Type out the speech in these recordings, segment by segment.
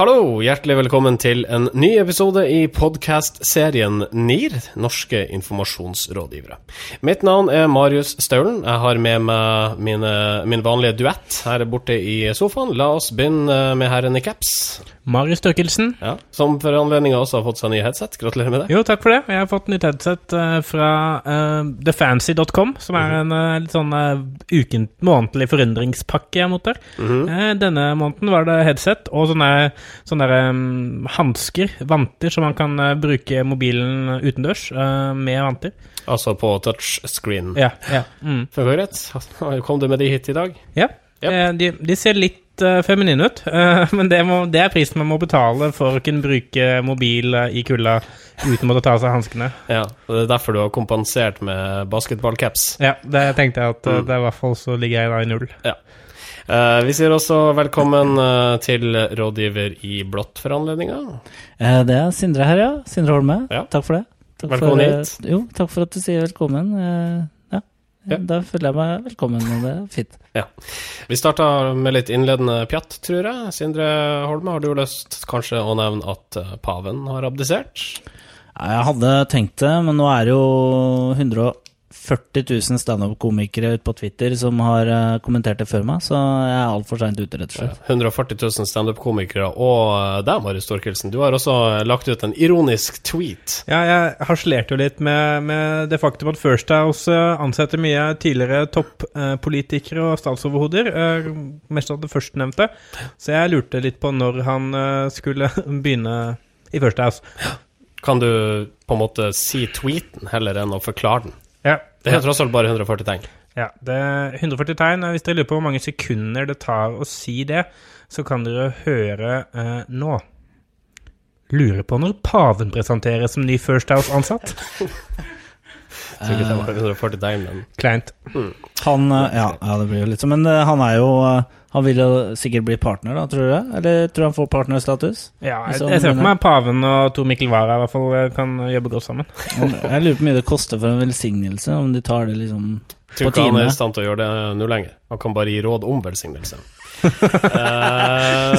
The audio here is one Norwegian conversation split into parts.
Hello Hallo, hjertelig velkommen til en ny episode i podkast-serien NIR, norske informasjonsrådgivere. Mitt navn er Marius Staulen. Jeg har med meg mine, min vanlige duett her borte i sofaen. La oss begynne med herren i caps. Marius Størkelsen. Ja, som for anledninga også har fått seg ny headset. Gratulerer med det. Jo, takk for det. Jeg har fått nytt headset uh, fra uh, thefancy.com, som er en uh, litt sånn uh, uken, månedlig forundringspakke jeg mottar. Mhm. Uh, denne måneden var det headset og sånne, sånne der, um, hansker, vanter, som man kan uh, bruke mobilen utendørs uh, med vanter. Altså på touchscreen. Ja, ja. Mm. Greit? Kom du med de hit i dag? ja. Yep. Eh, De, de ser litt uh, feminine ut, men det, må, det er prisen man må betale for å kunne bruke mobil i kulda uten å måtte ta av seg hanskene. Ja, og det er derfor du har kompensert med basketballcaps. Ja, det tenkte jeg at Mm. det er i hvert fall så ligger jeg da i null. Eh, vi sier også velkommen eh, til rådgiver i blått for anledninga. Eh, Det er Sindre her, ja. Sindre Holme. Ja. Takk for det. Takk Velkommen for, hit. Jo, takk for at du sier velkommen. Eh, Ja. Ja. Da føler jeg meg velkommen, og det er fint. Vi starta med litt innledende pjatt, tror jeg. Sindre Holme, har du lyst kanskje å nevne at eh, paven har abdisert? Jeg hadde tenkt det, men nå er det jo 140 000 standup-komikere ute på Twitter som har eh, kommentert det før meg, så jeg er altfor seint ute, rett og slett. 140 000 standup-komikere, og eh, deg, Marius Storkelsen. Du har også lagt ut en ironisk tweet. Ja, jeg harselerte jo litt med, med det faktum at First House eh, ansetter mye tidligere toppolitikere og statsoverhoder, eh, mest av det førstnevnte, så jeg lurte litt på når han eh, skulle begynne i First House. Kan du på en måte si tweeten heller enn å forklare den? Ja, Det er tross alt bare 140 tegn. Ja, det er 140 tegn. Hvis dere lurer på hvor mange sekunder det tar å si det, så kan dere høre eh, nå. Lurer på når paven presenteres som ny First House-ansatt? Jeg tror ikke det var 140 tegn, men Kleint. Han eh, ja, ja, det blir jo litt sånn, men eh, han er jo eh, Han vil jo sikkert bli partner, da, tror du det? Eller tror du han får partnerstatus? Ja, jeg, Så, jeg ser for meg paven og Tor Mikkel Wara i hvert fall eh, kan jobbe godt sammen. Jeg lurer på hvor mye det koster for en velsignelse, om de tar det liksom på jeg tror ikke han er i stand til å gjøre det nå lenger. Han kan bare gi råd om velsignelse. uh,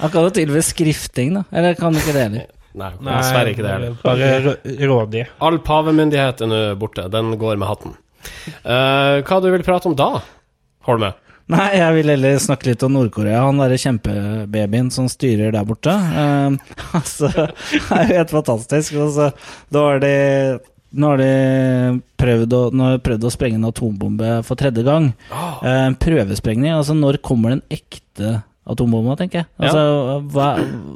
Han kan jo til og skrifting, da. Eller kan ikke det heller? Nei, dessverre ikke det heller. Bare rådige. rådig. All pavemyndighet er nå borte. Den går med hatten. Uh, hva du vil prate om da, Holme? Nei, jeg vil heller snakke litt om Nord-Korea. Han derre kjempebabyen som styrer der borte. Uh, altså, det er jo helt fantastisk. Altså, da har de nå har de prøvd å, prøvd å sprenge en atombombe for tredje gang. Eh, En prøvesprengning. Altså, når kommer den ekte atombomba, tenker jeg? Altså, hva,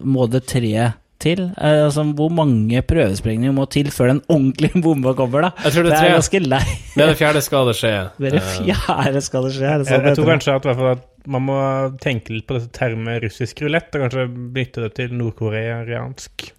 må det tre til? Eh, altså, hvor mange prøvesprengninger må til før den ordentlige bomba kommer, da? Jeg tror det Det er er tre. ganske lei. Med det fjerde skal det skje. Med det Eh, fjerde skal det skje. Er det Jeg, sånn jeg tror kanskje at, i hvert fall at man må tenke litt på dette termet russisk rulett, og kanskje bytte det til nordkoreansk.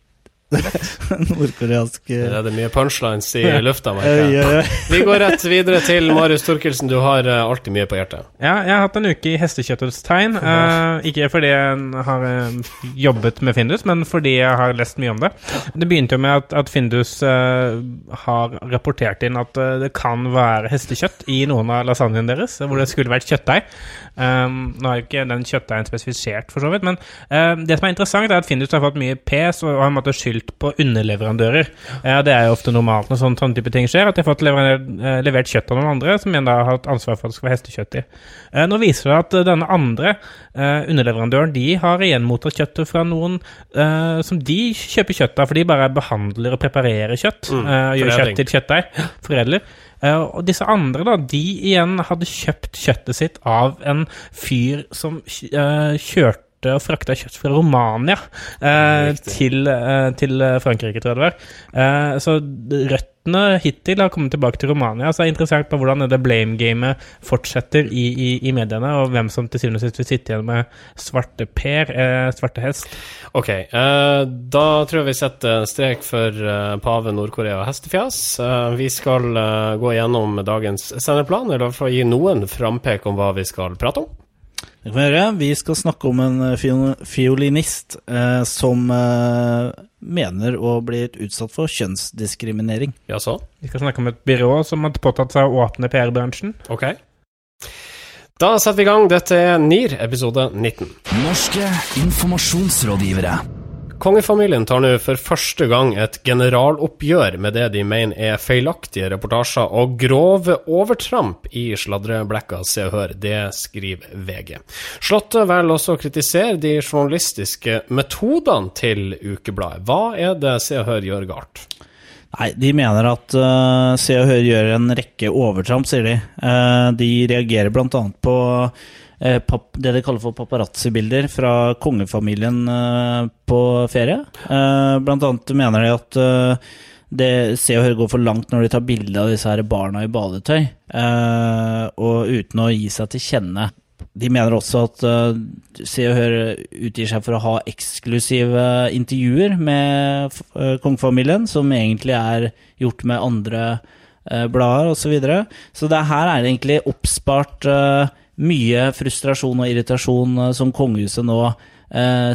Nordkoreansk det eh, er det mye punchlines i lufta. merker jeg. Vi går rett videre til Marius Torkelsen. Du har eh, alltid mye på hjertet. Ja, jeg har hatt en uke i hestekjøttets tegn. Uh, ikke fordi jeg har eh, jobbet med Findus, men fordi jeg har lest mye om det. Det begynte jo med at, at Findus uh, har rapportert inn at eh, det kan være hestekjøtt i noen av lasagnene deres, hvor det skulle vært kjøttdeig. Um, nå er jo ikke den kjøttdeigen spesifisert, for så vidt, men uh, det som er interessant, er at Findus har fått mye pes og har måttet skyldt på underleverandører. Ja, det er jo ofte normalt når sånne, sånne type ting skjer, at de har fått eh, levert kjøtt av noen andre, som igjen da har hatt ansvar for at det skal være hestekjøtt i. Eh, Nå viser det at denne andre eh, underleverandøren de har igjen mottatt kjøttet fra noen som de kjøper kjøtt av, for de bare behandler og preparerer kjøtt. Mm, gjør kjøtt til kjøttdeig. Foredler. Eh, og disse andre, da, de igjen hadde kjøpt kjøttet sitt av en fyr som kjørte og frakta kjøtt fra Romania eh, til, eh, til eh, Frankrike, tror jeg det var. Eh, så røttene hittil har kommet tilbake til Romania. Så det er interessant på hvordan det blame-gamet fortsetter i, i, i mediene, og hvem som til syvende og sist vil sitte igjen med svarteper, eh, svarte hest. Ok, eh, da tror jeg vi setter strek for pave, Nord-Korea og hestefjas. Vi skal gå gjennom dagens sendeplan, eller i hvert fall gi noen frampek om hva vi skal prate om. Det kan vi gjøre. Vi skal snakke om en eh, fiolinist eh, som eh, mener å bli utsatt for kjønnsdiskriminering. Jaså? Vi skal snakke om et byrå som har påtatt seg å åpne PR-bransjen. Ok. Da setter vi i gang. Dette er NIR, episode 19. Norske informasjonsrådgivere. Kongefamilien tar nå for første gang et generaloppgjør med det de mener er feilaktige reportasjer og grove overtramp i sladreblekka Se og Hør. Det skriver VG. Slottet velger også å kritisere de journalistiske metodene til ukebladet. Hva er det Se og Hør gjør galt? Nei, de mener at uh, Se og Hør gjør en rekke overtramp, sier de. Uh, de reagerer bl.a. på uh, det de kaller for paparazzi-bilder fra kongefamilien på ferie. blant annet mener de at det Se og Hør går for langt når de tar bilde av disse her barna i badetøy, og uten å gi seg til kjenne. De mener også at Se og Hør utgir seg for å ha eksklusive intervjuer med kongefamilien, som egentlig er gjort med andre blader osv. Så, videre. så det her er egentlig oppspart mye frustrasjon og irritasjon som kongehuset nå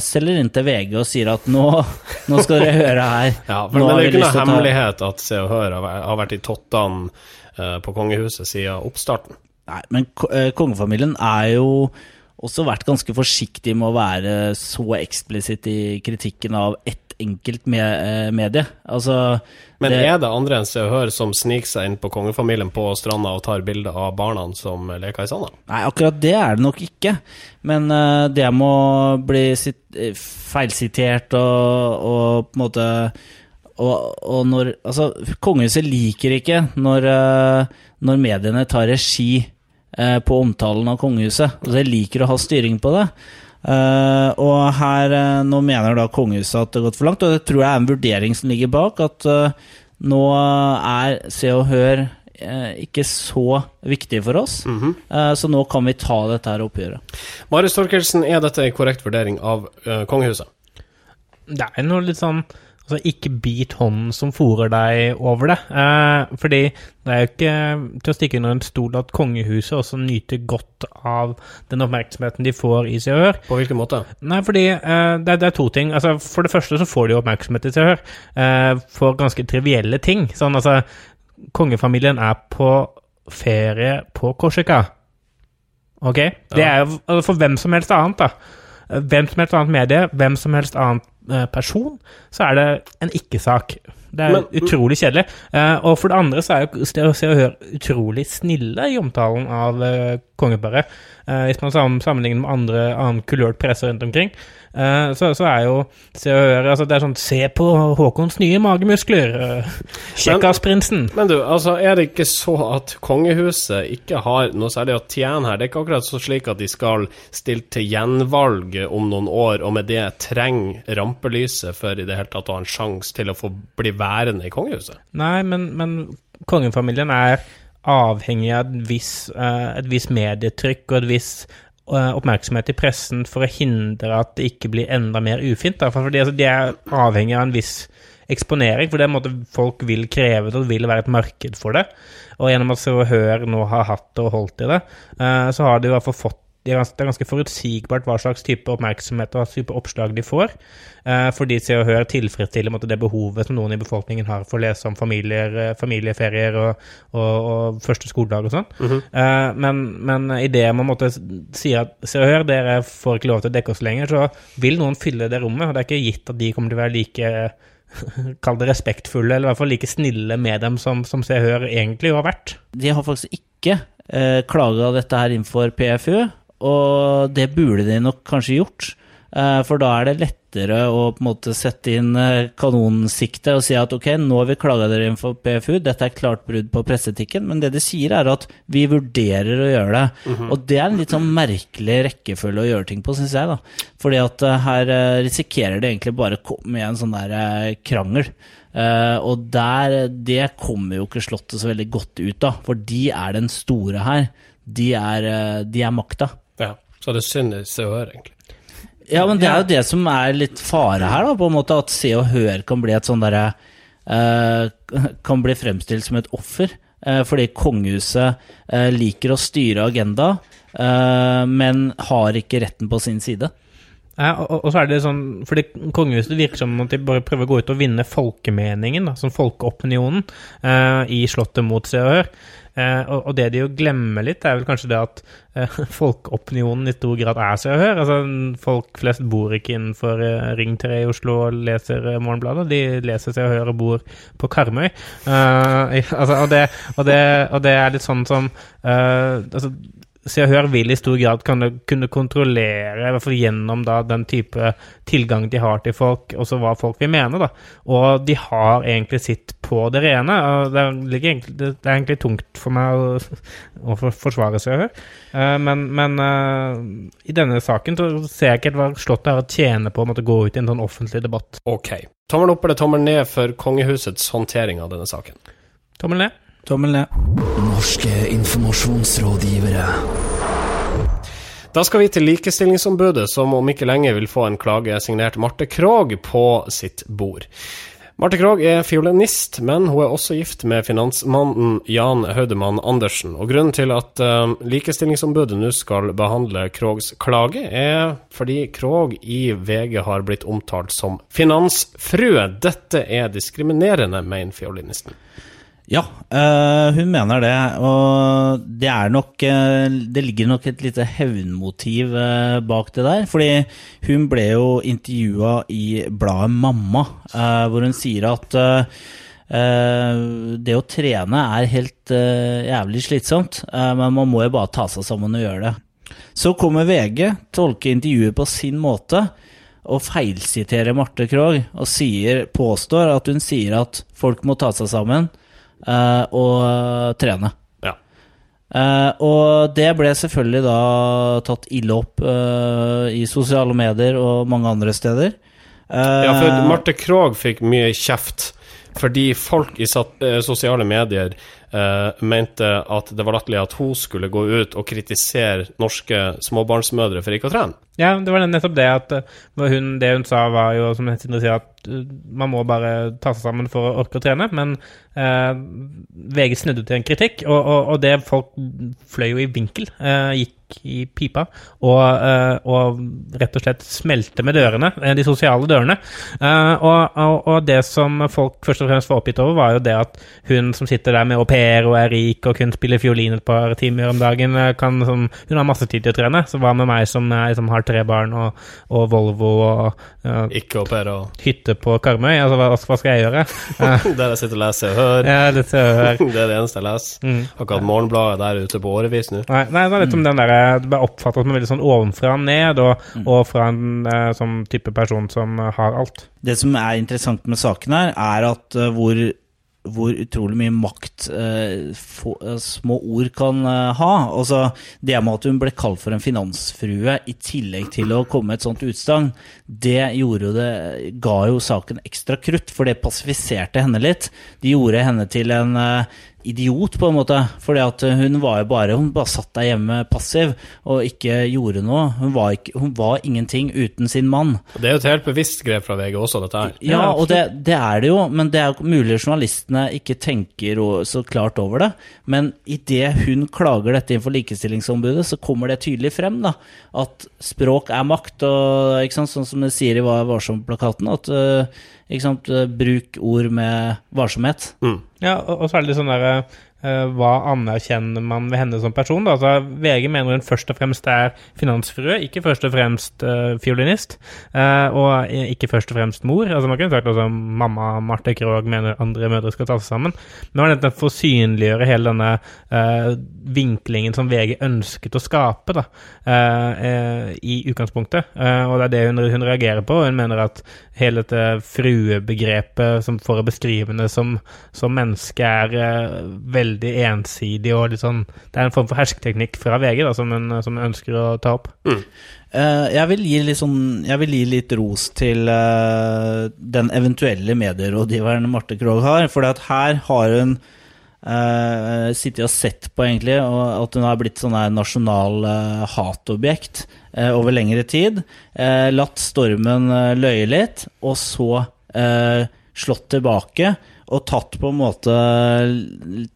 selger inn til VG og sier at nå, nå skal dere høre her. Ja, for, men det er jo ikke noe hemmelighet at Se og Hør har vært i tottene på kongehuset siden oppstarten. Nei, men uh, kongefamilien er jo også vært ganske forsiktig med å være så eksplisitt i kritikken av ett enkelt eh, medie. Altså, Men det, er det andre enn Se og Hør som sniker seg inn på kongefamilien på stranda og tar bilde av barna som leker i sanda? Nei, akkurat det er det nok ikke. Men uh, det må bli feilsitert og, og på en måte og, og når Altså, kongehuset liker ikke når, uh, når mediene tar regi Eh, på omtalen av kongehuset. Og de liker å ha styring på det. Uh, og her, uh, nå mener da kongehuset at det har gått for langt, og det tror jeg er en vurdering som ligger bak. At uh, nå er Se og Hør ikke så viktig for oss, mm -hmm. så nå kan vi ta dette her oppgjøret. Marius Torkelsen, er dette en korrekt vurdering av kongehuset? Det er noe litt sånn Altså, ikke bit hånden som fòrer deg over det. Eh, fordi det er jo ikke til å stikke under en stol at kongehuset også nyter godt av den oppmerksomheten de får i Se og Hør. På hvilken måte? Nei, fordi eh, det, det, er to ting. Altså, for det første så får de oppmerksomhet i Se og Hør eh, for ganske trivielle ting. Sånn altså Kongefamilien er på ferie på Korsika. Ok? Det er jo altså, for hvem som helst annet, da hvem som helst annet medie, hvem som helst annen eh, person, så er det en ikke-sak. Det er Men, utrolig kjedelig. Uh, og for det andre så er jo Se og Hør utrolig snille i omtalen av uh, kongeparet. Hvis man sammenligner med andre annen kulørt presse rundt omkring. Uh, så, så, er jo Se og Hør altså Det er sånn Se på Håkons nye magemuskler! Uh, Kjekkasprinsen. Men, men du, altså er det ikke så at kongehuset ikke har noe særlig å tjene her? Det er ikke akkurat så slik at de skal stille til gjenvalg om noen år, og med det trenger rampelyset for i det hele tatt å ha en sjanse til å få bli værende i kongehuset? Nei, men, men kongefamilien er avhengig av et visst uh, vis medietrykk og et visst Eh, oppmerksomhet i pressen for å hindre at det ikke blir enda mer ufint. Fordi altså, de er avhengig av en viss eksponering, for det er en måte folk vil kreve det, og det vil være et marked for det. Og gjennom at Se og Hør nå har hatt og holdt i det, eh, så har de i hvert fall fått det er, ganske, det er ganske forutsigbart hva slags type oppmerksomhet og type oppslag de får. Eh, fordi Se og Hør tilfredsstiller måtte, det behovet som noen i befolkningen har for å lese om familier, eh, familieferier og, og, og, første skoledag og sånn. Mm -hmm. eh, men, men det man måtte si at Se og Hør, dere får ikke lov til å dekke oss lenger, så vil noen fylle det rommet. Og det er ikke gitt at de kommer til å være like Kall det respektfulle, eller i hvert fall like snille med dem som, som Se Hør egentlig har vært. De har faktisk ikke eh, klaga dette her innenfor PFU. Og det burde de nok kanskje gjort, eh, for da er det lettere å på en måte sette inn kanonsiktet kanonsikte og si at ok, nå har vi klaga dere inn for PFU, dette er klart brudd på presseetikken, men det de sier er at vi vurderer å gjøre det. Mm -hmm. Og det er en litt sånn merkelig rekkefølge å gjøre ting på, syns jeg, da. Fordi at eh, her risikerer det egentlig bare å komme i en sånn der krangel. Uh, og der, det kommer jo ikke Slottet så veldig godt ut av, for de er den store her. De er, de er makta. Ja, så det er synd i Se og Hør, egentlig. Ja, men det er jo det som er litt fare her, da, på en måte, at Se og Hør kan bli et sånn derre uh, Kan bli fremstilt som et offer. Uh, fordi kongehuset uh, liker å styre agenda, men har ikke retten på sin side. Ja, og, og, så er det sånn Fordi kongehuset virker som at de bare prøver å gå ut og vinne folkemeningen, da, som folkeopinionen, i Slottet mot Se og Hør. Eh, og, det de jo glemmer litt, er vel kanskje det at eh, folkeopinionen i stor grad er Se og Hør. Altså, folk flest bor ikke innenfor eh, Ring 3 i Oslo og leser Morgenbladet. De leser Se og Hør og bor på Karmøy. Eh, altså, og, det, og, det, og det er litt sånn som eh, altså, Se og Hør vil i stor grad kunne, kunne kontrollere, i hvert fall gjennom da, den type tilgang de har til folk, også hva folk vil mene. da. Og de har egentlig sitt på det rene. og Det, er egentlig, det, er egentlig tungt for meg å, å forsvare Se og Hør. Eh, men men uh, i denne saken så ser jeg ikke helt hva Slottet har å tjene på å måtte gå ut i en sånn offentlig debatt. Ok. Tommel opp eller tommel ned for kongehusets håndtering av denne saken? Tommel ned. Tommel ned. Norske informasjonsrådgivere. Da skal vi til Likestillingsombudet, som om ikke lenge vil få en klage signert Marte Krogh på sitt bord. Marte Krogh er fiolinist, men hun er også gift med finansmannen Jan Haudemann Andersen. Og Grunnen til at eh, Likestillingsombudet nå skal behandle Krogs klage, er fordi Krogh i VG har blitt omtalt som finansfrue. Dette er diskriminerende, mener fiolinisten. Ja, øh, hun mener det. Og det nok eh, Det ligger nok et lite hevnmotiv eh, bak det der. Fordi hun ble jo intervjua i bladet Mamma, øh, hvor hun sier at øh, det å trene er helt jævlig slitsomt, men man må jo bare ta seg sammen og gjøre det. Så kommer VG, tolker intervjuet på sin måte og feilsiterer Marte Krogh og sier, påstår at hun sier at folk må ta seg sammen eh, og trene. Ja. Uh, og det ble selvfølgelig da tatt ille opp uh, i sosiale medier og mange andre steder. Ja, for Marte Krogh fikk mye kjeft fordi folk i sosiale medier eh, mente at det var latterlig at hun skulle gå ut og kritisere norske småbarnsmødre for ikke å trene. Ja, det var nettopp det at eh, hun, det hun sa, var jo som Sindre sier, at eh, man må bare ta seg sammen for å orke å trene. Men eh, VG snudde til en kritikk, og, og, og det folk fløy jo i vinkel. Eh, gikk i pipa og, eh, og rett og slett smelte med dørene, eh, de sosiale dørene. Og, det som folk først og fremst var oppgitt over, var jo det at hun som sitter der med au pair og er rik og kun spiller fiolin et par timer om dagen, kan sånn Hun har masse tid til å trene. Så hva med meg som, er, som har tre barn og, og Volvo og uh, Ikke au pair og hytte på Karmøy? Altså, hva, hva skal jeg gjøre? Eh, Der jeg sitter og leser og hører. ja, se. Det er det eneste jeg leser. Mm. Har ikke hatt Morgenbladet der ute på årevis nå. Nei, nei, det er litt om den der, det ble oppfattet som veldig sånn ovenfra og ned, og, og fra en eh, sånn type person som eh, har alt. Det som er interessant med saken her, er at eh, hvor, hvor utrolig mye makt eh, få, eh, små ord kan eh, ha. Altså, det med at hun ble kalt for en finansfrue i tillegg til å komme med et sånt utsagn, det det, ga jo saken ekstra krutt, for det passifiserte henne litt. Det gjorde henne til en eh, idiot, på en måte. Fordi at hun var jo bare Hun bare satt der hjemme passiv og ikke gjorde noe. Hun var, ikke, hun var ingenting uten sin mann. Det er jo et helt bevisst grep fra VG også, dette her. Ja, og det, det er det jo, men det er jo mulig journalistene ikke tenker så klart over det. Men idet hun klager dette innenfor Likestillingsombudet, så kommer det tydelig frem da, at språk er makt, og ikke sant, sånn som det sier i Vær varsom-plakaten, at uh, bruk ord med varsomhet. Mm. Ja, og, og så er det litt sånn der eh, Hva anerkjenner man ved henne som person? Da? Altså, VG mener hun først og fremst er finansfrue, ikke først og fremst uh, fiolinist. Uh, og ikke først og fremst mor. Altså, man kunne sagt altså, mamma Marte Krogh mener andre mødre skal ta seg sammen. Men det var for å synliggjøre hele denne uh, vinklingen som VG ønsket å skape da, eh, eh, i utgangspunktet. Eh, og det er det hun, hun reagerer på. Hun mener at hele dette fruebegrepet som for å beskrive henne som, som menneske er eh, veldig ensidig og litt sånn Det er en form for hersketeknikk fra VG da, som hun, som ønsker å ta opp. Eh, jeg, vil gi litt sånn, jeg vil gi litt ros til uh, den eventuelle medierådgiveren Marte Krogh har. For her har hun uh, sittet og sett på egentlig og at hun har blitt sånn her nasjonal uh, hatobjekt uh, over lengre tid. Uh, latt stormen løye litt, og så slått tilbake. Og tatt på en måte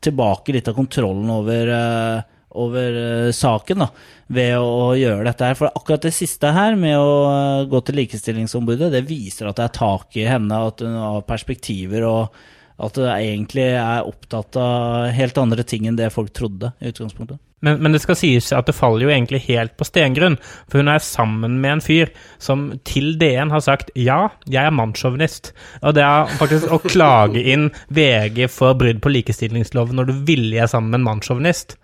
tilbake litt av kontrollen over eh, over eh, saken da, ved å gjøre dette her. For akkurat det siste her, med å eh, gå til Likestillingsombudet, det viser at det er tak i henne, at hun har perspektiver og at det egentlig er opptatt av helt andre ting enn det folk trodde i utgangspunktet. Men, men det skal sies at det faller jo egentlig helt på stengrunn, for hun er sammen med en fyr som til DN har sagt ja, jeg er mannssjåvinist. Og det er faktisk å klage inn VG for brudd på likestillingsloven når du villig er sammen med en mannssjåvinist,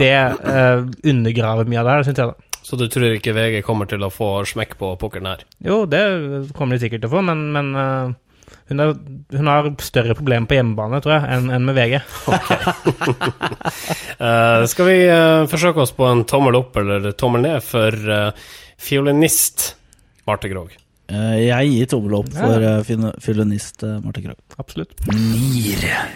det eh, undergraver mye av det her, syns jeg. da. Så du tror ikke VG kommer til å få smekk på pukkelen her? Jo, det kommer de sikkert til å få, men, men eh, hun, er, hun har større problemer på hjemmebane, tror jeg, enn enn med VG. Eh, skal vi uh, forsøke oss på en tommel opp eller tommel ned for uh, fiolinist Marte Krogh? Eh, Jeg gir tommel opp for fiolinist Marte Krogh. Absolutt. Nier.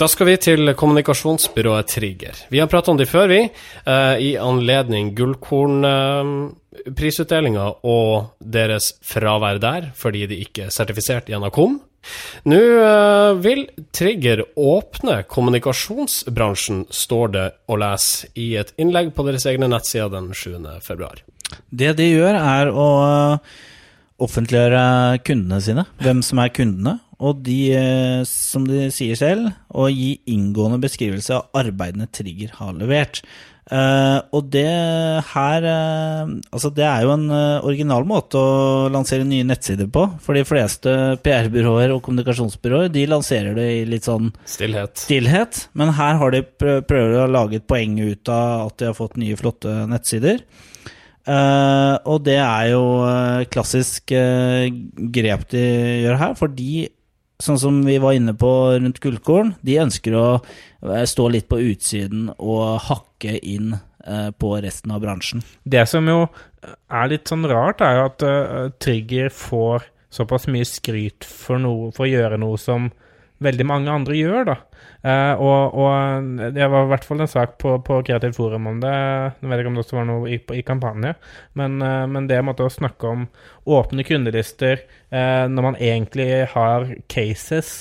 Da skal vi til kommunikasjonsbyrået Trigger. Vi har pratet om de før, vi, eh, i anledning Gullkorn-prisutdelinga og deres fravær der, fordi de ikke er sertifisert i KOM. Nå eh, vil Trigger åpne kommunikasjonsbransjen, står det å lese i et innlegg på deres egne nettsider den 7. februar. Det de gjør, er å offentliggjøre kundene sine, hvem som er kundene, og de, eh, som de sier selv, å gi inngående beskrivelse av arbeidene Trigger har levert. Eh, og det her uh, Altså, det er jo en uh, original måte å lansere nye nettsider på. For de fleste PR-byråer og kommunikasjonsbyråer de lanserer det i litt sånn Stillhet. stillhet, men her har de prø prøver å lage et poeng ut av at de har fått nye, flotte nettsider. Og det er jo klassisk grep de gjør her, fordi sånn som vi var inne på rundt Gullkorn, de ønsker å eh, stå litt på utsiden og hakke inn eh, på resten av bransjen. Det som jo er litt sånn rart, er jo at eh, Trigger får såpass mye skryt for, noe, for å gjøre noe som veldig mange andre gjør, da. Eh, og, og det var i hvert fall en sak på, på Kreativt Forum om det. Jeg vet ikke om det også var noe i, i kampanje, men, eh, men det måtte å snakke om åpne kundelister eh, når man egentlig har cases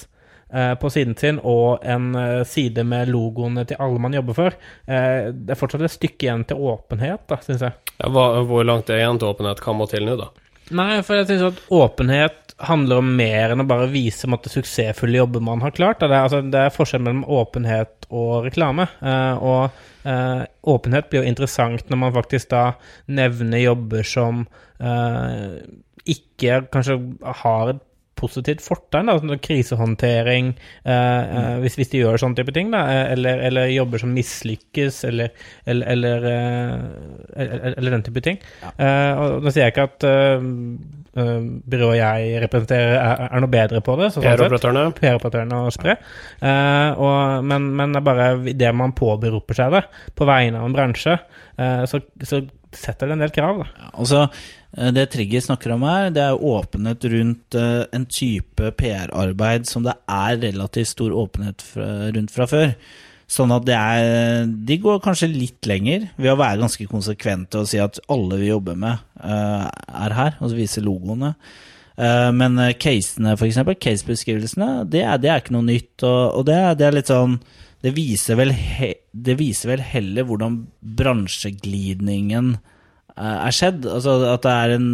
eh, på siden sin og en eh, side med logoene til alle man jobber for. Eh, det er fortsatt et stykke igjen til åpenhet, da, syns jeg. Ja, hva, hvor langt er igjen til åpenhet? Hva må til nå, da? Nei, for jeg synes at åpenhet handler om mer enn å bare vise om at det suksessfulle jobber man har klart. Det er, altså, det er forskjell mellom åpenhet og reklame. Eh, og eh, åpenhet blir jo interessant når man faktisk da nevner jobber som eh, ikke kanskje har et positivt fortegn, da, sånn krisehåndtering, eh, eh, hvis, hvis de gjør sånne type ting, da, eh, eller, eller jobber som mislykkes, eller, eller, eller, eh, eller, den type ting. Eh, og Nå sier jeg ikke at eh, byrået jeg representerer, er, er noe bedre på det. så sånn. PR-operatørene? PR-operatørene og spre. Eh, og, men, men det er bare det man påberoper seg det, på vegne av en bransje, eh, så, så setter det en del krav. da. Altså, eh, det Trigger snakker om her, det er åpenhet rundt eh, en type PR-arbeid som det er relativt stor åpenhet rundt fra før. Sånn at er De går kanskje litt lenger ved å være ganske konsekvente og si at alle vi jobber med, eh, er her, og så viser logoene. Men casene, eksempel, casebeskrivelsene, det er, det er ikke noe nytt. Og, og det, det er litt sånn det viser, vel he, det viser vel heller hvordan bransjeglidningen eh, er skjedd. Altså at det er en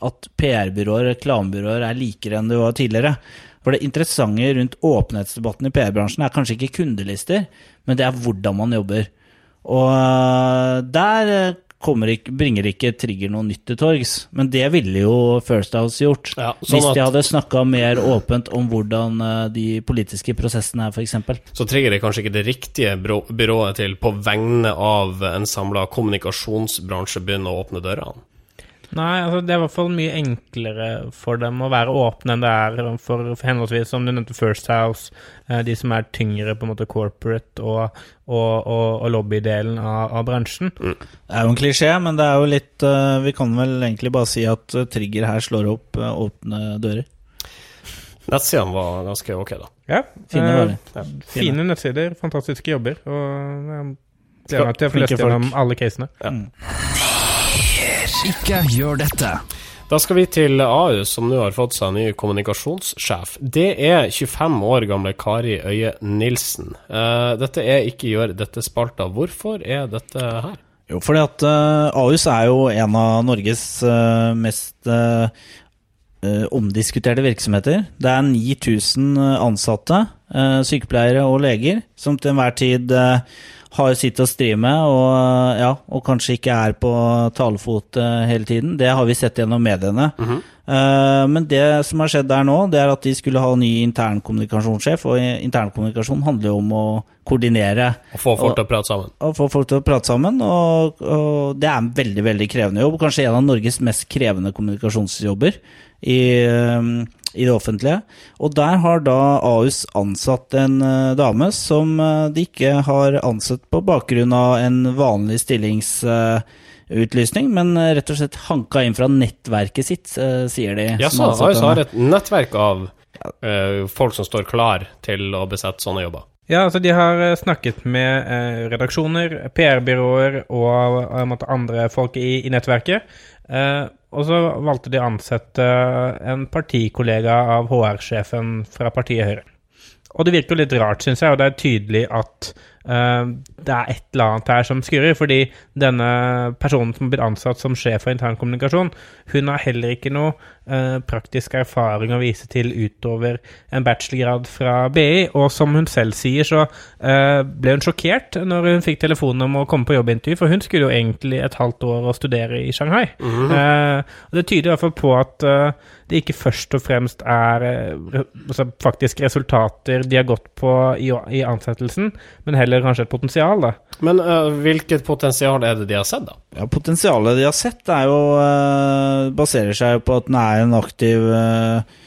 At PR-byråer reklamebyråer er likere enn det var tidligere. For det interessante rundt åpenhetsdebatten i PR-bransjen er kanskje ikke kundelister, men det er hvordan man jobber. Og eh, der eh, ikke, bringer ikke Trigger noe nytt til torgs. Men det ville jo First House gjort. Ja, sånn hvis de hadde snakka mer åpent om hvordan eh, de politiske prosessene er, f.eks. Så Trigger er kanskje ikke det riktige byrået til på vegne av en samla kommunikasjonsbransje begynne å åpne dørene? Nei, altså det er i hvert fall mye enklere for dem å være åpne enn det er for, for henholdsvis, som du nevnte, First House, eh, de som er tyngre på en måte corporate og, og, og, og lobbydelen av, av bransjen. Det er jo en klisjé, men det er jo litt eh, Vi kan vel egentlig bare si at eh, Trigger her slår opp åpne dører. Nettsidene var ganske ok, da. Ja, Fine eh, ja. fine nettsider, fantastiske jobber, og jeg gleder meg til å få lest gjennom alle casene. Ikke gjør dette. Da skal vi til AU, som nå har fått seg ny kommunikasjonssjef. Det er 25 år gamle Kari Øye Nilsen. Eh, dette er ikke gjør dette spalta. Hvorfor er dette her? Jo, fordi at eh, Ahus er jo en av Norges eh, mest omdiskuterte virksomheter. Det er 9000 ansatte, sykepleiere og leger, som til enhver tid eh, har sitt å stri med, og, eh, ja, og kanskje ikke er på talefot eh, hele tiden. Det har vi sett gjennom mediene. Eh, men det som har skjedd der nå, det er at de skulle ha ny internkommunikasjonssjef, og internkommunikasjon handler jo om å koordinere Og få folk til å prate sammen. Og få folk til å prate sammen, og, og det er en veldig veldig krevende jobb. Kanskje en av Norges mest krevende kommunikasjonsjobber i, um, i det offentlige. Og der har da Ahus ansatt en uh, dame som uh, de ikke har ansett på bakgrunn av en vanlig stillingsutlysning, men uh, rett og slett hanka inn fra nettverket sitt, sier de. Ja, som så Ahus har et nettverk av uh, folk som står klar til å besette sånne jobber. Ja, altså de har eh, snakket med eh, redaksjoner, PR-byråer og og andre folk i, i nettverket. Eh, og så valgte de å ansette en partikollega av HR-sjefen fra partiet Høyre. Og det virker jo litt rart, syns jeg, og det er tydelig at uh, det er et eller annet her som skurrer. Fordi denne personen som blitt ansatt som sjef for internkommunikasjon, hun har heller ikke noe eh, praktisk erfaring å vise til utover en bachelorgrad fra BI. Og som hun selv sier, så eh, ble hun sjokkert når hun fikk telefonen om å komme på jobbintervju, for hun skulle jo egentlig et halvt år å studere i Shanghai. Mm og det tyder i hvert fall på at eh, det ikke først og fremst er eh, altså faktisk resultater de har gått på i, i ansettelsen, men heller kanskje et potensial, da. Men uh, hvilket potensial er det de har sett, da? Ja, Potensialet de har sett, er jo, uh, baserer seg jo på at den er en aktiv eh,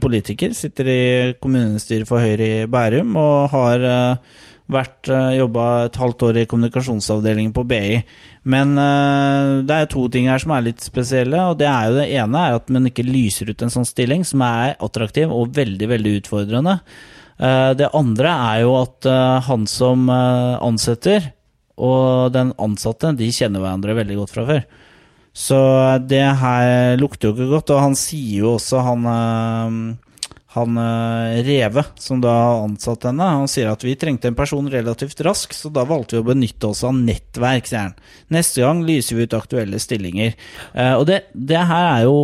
politiker. Sitter i kommunestyret for Høyre i Bærum og har uh, vært uh, jobba et halvt år i kommunikasjonsavdelingen på BI. Men det er to ting her som er litt spesielle. og Det er jo det ene er at man ikke lyser ut en sånn stilling som er attraktiv og veldig, veldig utfordrende. Eh, det andre er jo at eh, han som eh, ansetter, og den ansatte, de kjenner hverandre veldig godt fra før. Så det her lukter jo ikke godt, og han sier jo også, han, han Reve, som da ansatte henne, han sier at vi trengte en person relativt rask, så da valgte vi å benytte oss av nettverk, sier han. Neste gang lyser vi ut aktuelle stillinger. Og det, det her er jo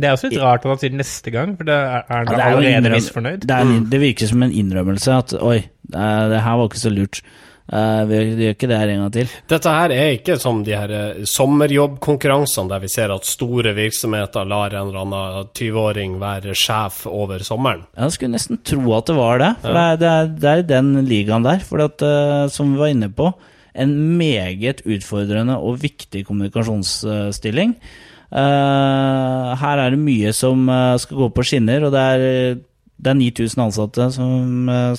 Det er også litt rart at han sier neste gang, for det er, er han ja, er allerede misfornøyd. Det, er, det virker som en innrømmelse at oi, det, det her var ikke så lurt. Uh, vi, vi gjør ikke det her en gang til. Dette her er ikke som de her eh, sommerjobbkonkurransene der vi ser at store virksomheter lar en eller annen 20-åring være sjef over sommeren. Jeg skulle nesten tro at det var det. For det, er, det, er, det er den ligaen der. For at, uh, som vi var inne på, en meget utfordrende og viktig kommunikasjonsstilling. Eh, her er det mye som eh, skal gå på skinner, og det er, det er 9000 ansatte som, eh,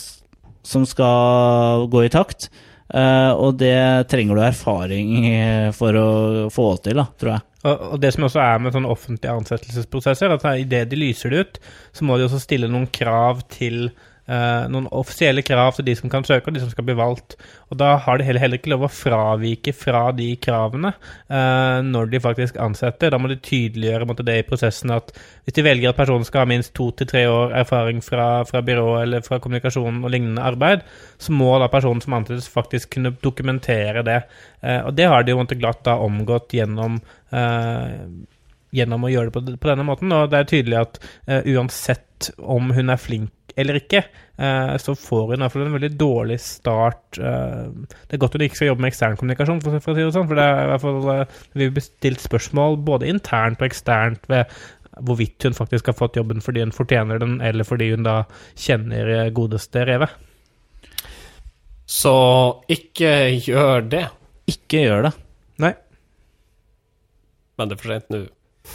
som skal gå i takt. Eh, og det trenger du erfaring eh, for å få til, da, tror jeg. Og det som også er med sånne offentlige ansettelsesprosesser, at idet de lyser det ut, så må de også stille noen krav til eh, Noen offisielle krav til de som kan søke, og de som skal bli valgt. Og da har de heller, heller ikke lov å fravike fra de kravene uh, når de faktisk ansetter. Da må de tydeliggjøre måtte, det i prosessen at hvis de velger at personen skal ha minst to til tre år erfaring fra, fra byrå eller fra kommunikasjon og lignende arbeid, så må da personen som ansettes faktisk kunne dokumentere det. Uh, og det har de jo måtte, glatt da omgått gjennom gjennom å gjøre det på, på denne måten. Og det er tydelig at uansett om hun er flink eller ikke, eh, så får hun i hvert fall en veldig dårlig start. eh, det er godt hun ikke skal jobbe med ekstern kommunikasjon, for, for å si det sånn, for det er i hvert fall eh, vi har bestilt spørsmål både internt og eksternt ved hvorvidt hun faktisk har fått jobben fordi hun fortjener den, eller fordi hun da kjenner godeste revet. Så ikke gjør det. Ikke gjør det. Nei. Men det er for sent nå,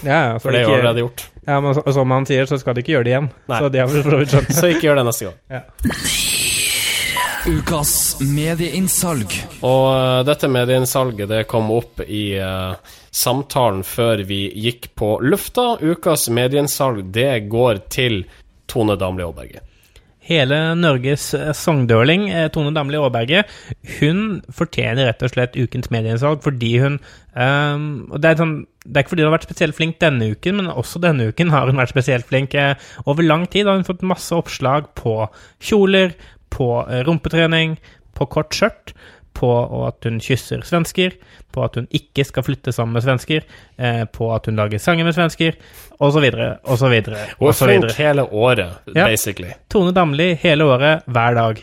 Ja, ja, for det jo allerede gjort. Ja, men så- som han sier, så skal de ikke gjøre det igjen. Nei. Så de har for så vidt skjønt. Så ikke gjør det neste gang. Ukas medieinnsalg. Og uh, dette medieinnsalget det kom opp i uh, samtalen før vi gikk på lufta. Ukas medieinnsalg det går til Tone Damli Aaberge. Hele Norges eh, sangdøling, eh, Tone Damli Aaberge, hun fortjener rett og slett ukens medieinnsalg fordi hun um, og det, er sånn, det er ikke fordi hun har vært spesielt flink denne uken, men også denne uken har hun vært spesielt flink. Eh, over lang tid har hun fått masse oppslag på kjoler, på rumpetrening, på kort skjørt, på at hun kysser svensker, på at hun ikke skal flytte sammen med svensker, eh, på at hun lager sanger med svensker, osv., osv. Hun er flink hele året, Ja. basically. Tone Damli hele året, hver dag.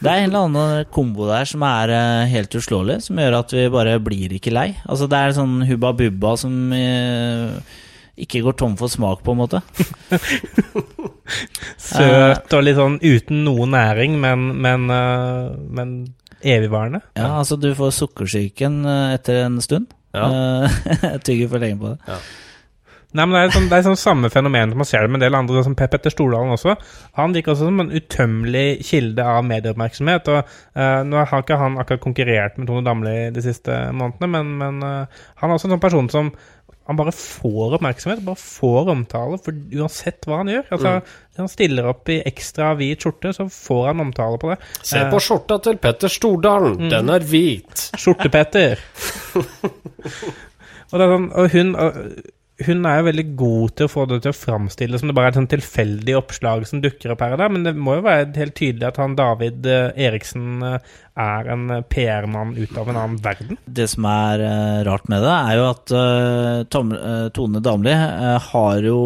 Det er en eller annen kombo der som er eh, helt uslåelig, som gjør at vi bare blir ikke lei. Altså Det er sånn hubba bubba som eh, ikke går tom for smak, på en måte. Søt og litt sånn uten noe næring, men, men, eh, men evigvarende. Ja, altså Du får sukkersyken eh, etter en stund. Ja. Eh, Tygger for lenge på det. Nei, men Det er sånn, det er sånn samme fenomen som man ser det med en del andre, som Per Petter Stordalen også. Han virker også som en utømmelig kilde av medieoppmerksomhet. og uh, Nå har ikke han akkurat konkurrert med Tone Damli de siste månedene, men, men uh, han er også en sånn person som han bare får oppmerksomhet, bare får omtale, for uansett hva han gjør. Altså, mm. han stiller opp i ekstra hvit skjorte, så får han omtale på det. Se Eh, på skjorta til Petter Stordalen, den er hvit. Skjorte-Petter. og, sånn, og hun, og hun er jo veldig god til å få det til å framstille som det bare er et sånn tilfeldig oppslag som dukker opp her og der, men det må jo være helt tydelig at han David eh, Eriksen eh, er en eh, PR-mann ut av en annen verden. Det som er rart med det, er jo at Tom, Tone Damli har jo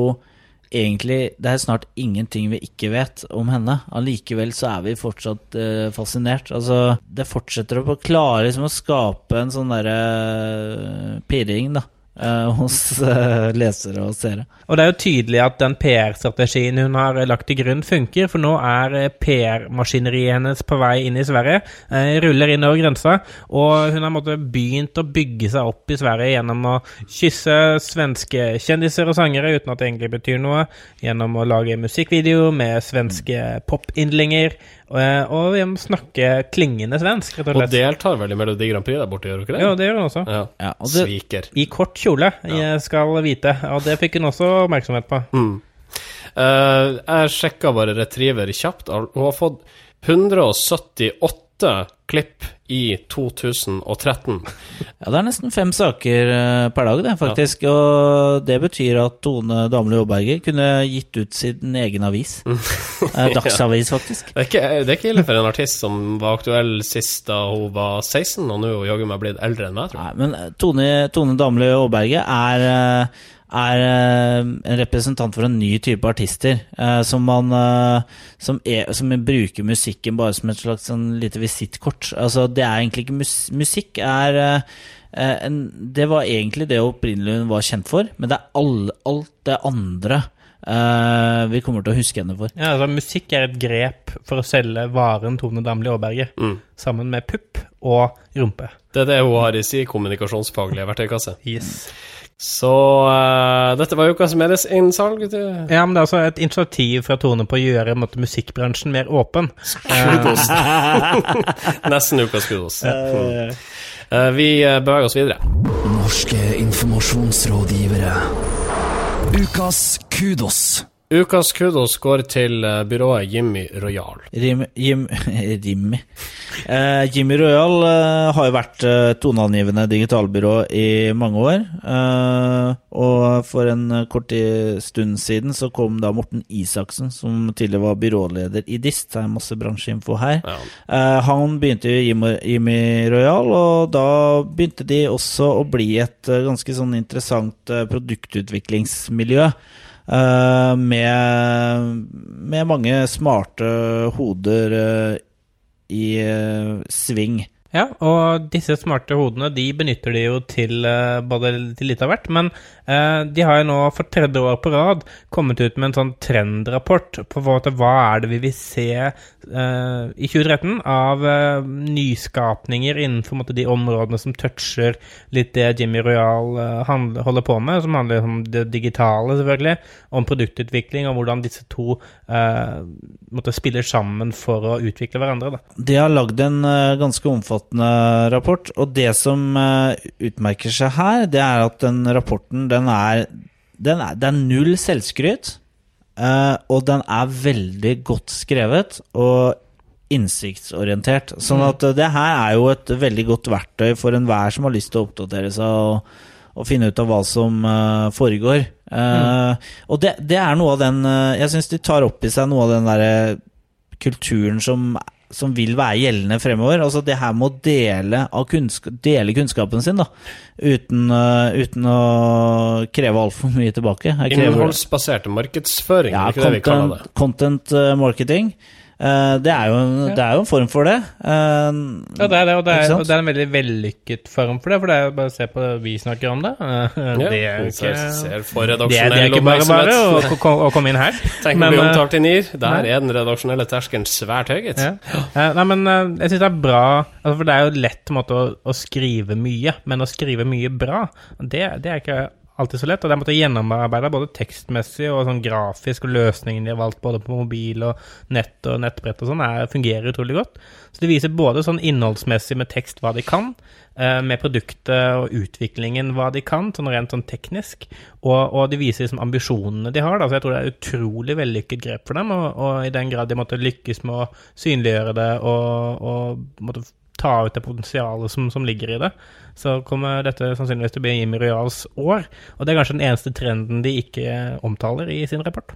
egentlig Det er snart ingenting vi ikke vet om henne. Allikevel så er vi fortsatt fascinert. Altså, det fortsetter å klare liksom å skape en sånn derre eh, pirring, da. Eh, hos uh, lesere og seere. Og det er jo tydelig at den PR-strategien hun har lagt til grunn, funker, for nå er eh, PR-maskineriet hennes på vei inn i Sverige. Uh, ruller inn over grensa, og hun har måtte, begynt å bygge seg opp i Sverige gjennom å kysse svenske kjendiser og sangere uten at det egentlig betyr noe, gjennom å lage musikkvideo med svenske pop-yndlinger, og, vi må snakke klingende svensk, rett og Og deltar vel i Melodi Grand Prix der borte, gjør hun ikke det? Ja, det gjør hun også. Ja. Ja, og det, Sviker. I kort kjole, jeg skal vite, og det fikk hun også oppmerksomhet på. Mm. Uh, jeg sjekka bare Retriever kjapt. Hun har fått 178 klipp i 2013. Ja, det er nesten fem saker eh, per dag, det, faktisk. Og det betyr at Tone Damli Aaberge kunne gitt ut sin egen avis. Eh, Dagsavis, faktisk. Det er, ikke, det er ikke ille for en artist som var aktuell sist da hun var 16, og nå er hun jaggu meg blitt eldre enn meg, tror jeg. Nei, men eh, Tone, Tone Damli Aaberge er, er eh, en representant for en ny type artister. eh, Som man eh, som, er, som bruker musikken bare som et slags sånn lite visittkort. Altså, det er egentlig ikke mus Musikk er en, Det var egentlig det opprinnelig hun var kjent for, men det er all, alt det andre Uh, vi kommer til å huske henne for. Ja, altså Musikk er et grep for å selge varen Tone Damli Aaberge, Mm. sammen med pupp og rumpe. Det er det hun har i sin kommunikasjonsfaglige verktøykasse. Yes. Så uh, dette var ukas mediesinnsalg. innsalg. Ja, men det er altså et initiativ fra Tone på å gjøre måte, musikkbransjen mer åpen. Kudos. Nesten ukas kudos. Uh, Eh, vi eh, beveger oss videre. Norske informasjonsrådgivere. Ukas kudos. Ukas kudos går til eh, byrået Jimmy Royal. Rim, Jim, Jimmy Eh, Jimmy Royal eh, har jo vært eh, toneangivende digitalbyrå i mange år. Eh, og for en kort stund siden så kom da Morten Isaksen, som tidligere var byråleder i DIST. Det er masse bransjeinfo her. Ja. Eh, han begynte i Jimmy, Jimmy Royal, og da begynte de også å bli et eh, ganske sånn interessant produktutviklingsmiljø. Eh, med, med mange smarte hoder eh, i eh, sving. Ja, og disse smarte hodene de benytter de jo til eh, både til litt av hvert, men eh, de har jo nå for tredje år på rad kommet ut med en sånn trendrapport på hva, er det vi vil se eh, i 2013 av eh, nyskapninger innenfor måte, de områdene som toucher litt det Jimmy Royal eh, holder på med, som handler om det digitale, selvfølgelig, om produktutvikling og hvordan disse to eh, måtte spiller sammen for å utvikle hverandre. Da. De har lagd en ganske omfattende rapport, og det som eh, utmerker seg her, det er at den rapporten, den er, den er Det er null selvskryt, eh, og den er veldig godt skrevet og innsiktsorientert. Sånn at eh, det her er jo et veldig godt verktøy for enhver som har lyst til å oppdatere seg og, og finne ut av hva som foregår. Eh, Og det, det er noe av den Jeg syns de tar opp i seg noe av den derre kulturen som som vil være gjeldende fremover. Altså det her med å dele, av kunnska dele kunnskapen sin, da. Uten, uh, uten å kreve altfor mye tilbake. Innholdsbaserte markedsføring, ja, er ikke det vi kaller det? content, content øh, marketing. Eh, det, er jo, en- det er jo en form for det. Uh, Ja, det er det, og det er, og det er en veldig vellykket form for det. For det er jo bare å se på det vi snakker om det. Uh, Ja, det er ikke ser for det er, det er ikke bare bare å, å, å komme inn her. Tenk Men, om vi omtalt i NIR. Der er den redaksjonelle terskelen svært høy, gitt. Ja. Uh, nei, men eh, jeg syns det er bra altså, For det er jo lett måte å, å skrive mye, men å skrive mye bra, det, det er ikke alltid så lett. Og det er måtte gjennomarbeide både tekstmessig og sånn grafisk, og løsningen de har valgt både på mobil og nett og nettbrett og sånn, er- fungerer utrolig godt. Så de viser både sånn innholdsmessig med tekst hva de kan, eh, med produktet og utviklingen hva de kan, sånn rent sånn teknisk, og, og de viser liksom ambisjonene de har. Da. Så jeg tror det er utrolig vellykket grep for dem, og, og i den grad de måtte lykkes med å synliggjøre det og, og måtte ta ut det potensialet som, som ligger i det, så kommer dette sannsynligvis til å bli Jimmy Royals år. Og det er kanskje den eneste trenden de ikke omtaler i sin rapport.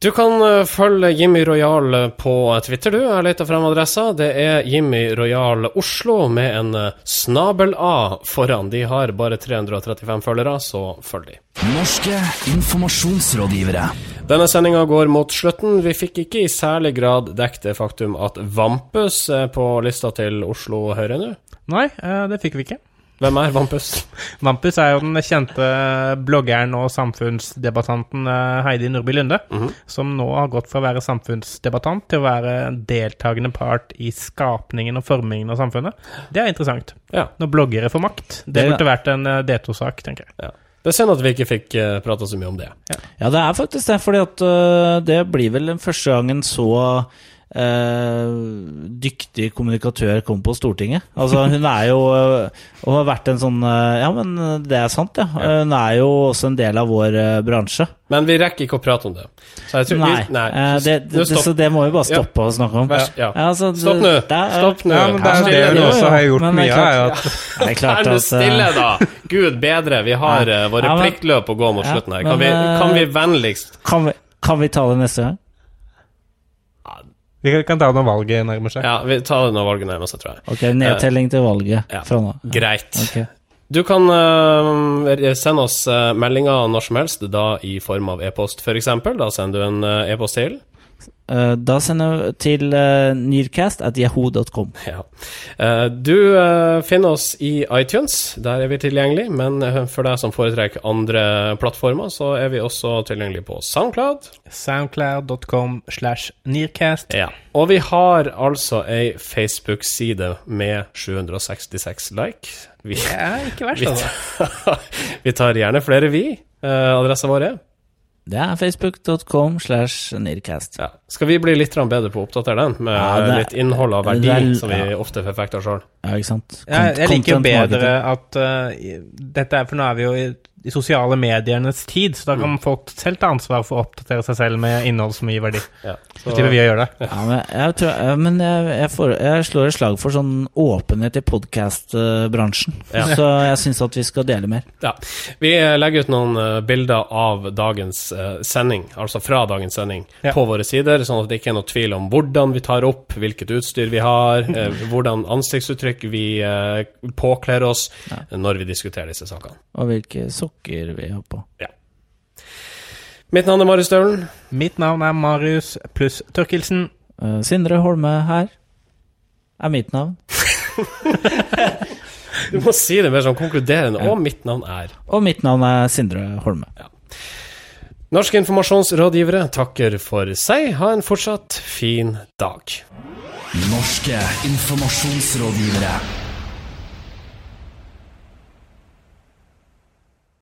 Du kan eh, følge Jimmy Royal eh, på Twitter, du. Jeg har leta frem adressa. Det er Jimmy Royal Oslo med en eh, snabel-A foran. De har bare 335 følgere, så følg de. Norske informasjonsrådgivere. Denne sendinga går mot slutten. Vi fikk ikke i særlig grad dekket det faktum at Vampus er på lista til Oslo Høyre nå. Nei, eh, det fikk vi ikke. Hvem er Vampus? Vampus er jo den kjente bloggeren og samfunnsdebattanten eh, Heidi Nordby Lunde, som nå har gått fra å være samfunnsdebattant til å være en deltakende part i skapningen og formingen av samfunnet. Det er interessant. Ja. Når bloggere får makt. Det Det- burde vært en eh, D2-sak, tenker jeg. ja. Det er synd at vi ikke fikk uh, prata så mye om det. Ja, det er faktisk det, fordi at øh, det blir vel den første gangen så øh, dyktig kommunikatør kom på Stortinget. Altså, hun er jo uh, Og har vært en sånn uh, Ja, men øh, det er sant, ja. Hun er jo også en del av vår øh, bransje. Men vi rekker ikke å prate om det. Så jeg tror Nei, vi, nei. eh, det, det, så det må vi bare stoppe å snakke om. Ja. altså, Stopp nå. det er- Stopp nå. Ja, men det er det hun også har gjort det er mye av. er Det er Vær klart at øh, stille, da! Gud bedre, vi har eh, våre Ja, pliktløp å gå mot Ja, slutten her. Kan men, vi, eh, kan vi vennligst kan, vi, kan vi ta det neste gang? Vi kan ta det når valget nærmer seg. Ja, vi tar det når valget nærmer seg, tror jeg. Ok, nedtelling til valget Ja. fra nå. Greit. Okay. Du kan uh, sende oss uh, meldinger når som helst, da i form av e-post, f.eks. Da sender du en eh, e-post til Eh, da sender vi til uh, nearcast at yahoo.com. Ja. Eh, du eh, finner oss i iTunes, der er vi tilgjengelig, men eh, for deg som foretrekker andre plattformer, så er vi også tilgjengelig på SoundCloud. Soundcloud.com slash nearcast. Ja. Og vi har altså ei Facebook-side med 766 like. Vi, Det er ikke verst, vi, altså. vi tar gjerne flere, vi. Uh, adressa vår er Det er facebook.com slash nearcast. ja. Skal vi bli litt bedre på å oppdatere den, med Ja, det- litt innhold av verdi, er- som vi ja. ofte forfekter sjøl? Ja, ikke sant? Jeg, jeg liker jo bedre at uh, dette er For nå er vi jo i, i sosiale medienes tid, så da kan folk selv ta ansvar for å oppdatere seg selv med innhold som gir verdi. Ja. Så slipper vi å gjøre det. Ja, men jeg, tror, men jeg, jeg, får, jeg slår et slag for sånn åpenhet i podkast-bransjen. Ja. Så jeg syns at vi skal dele mer. Ja. Vi legger ut noen eh, bilder av dagens eh, sending, altså fra dagens sending, Ja. på våre sider, sånn at det ikke er noe tvil om hvordan vi tar opp, hvilket utstyr vi har, eh, hvordan ansiktsuttrykk vi påkler oss når vi diskuterer disse sakene. Og hvilke sokker vi har på. Mitt navn er Marius Stølen. Mitt navn er Marius pluss Tørkelsen. Uh, Sindre Holme her er mitt navn. Du må si det mer sånn konkluderende. Og mitt navn er Og mitt navn er Sindre Holme. Norske informasjonsrådgivere takker for seg. Ha en fortsatt fin dag. Norske informasjonsrådgivere.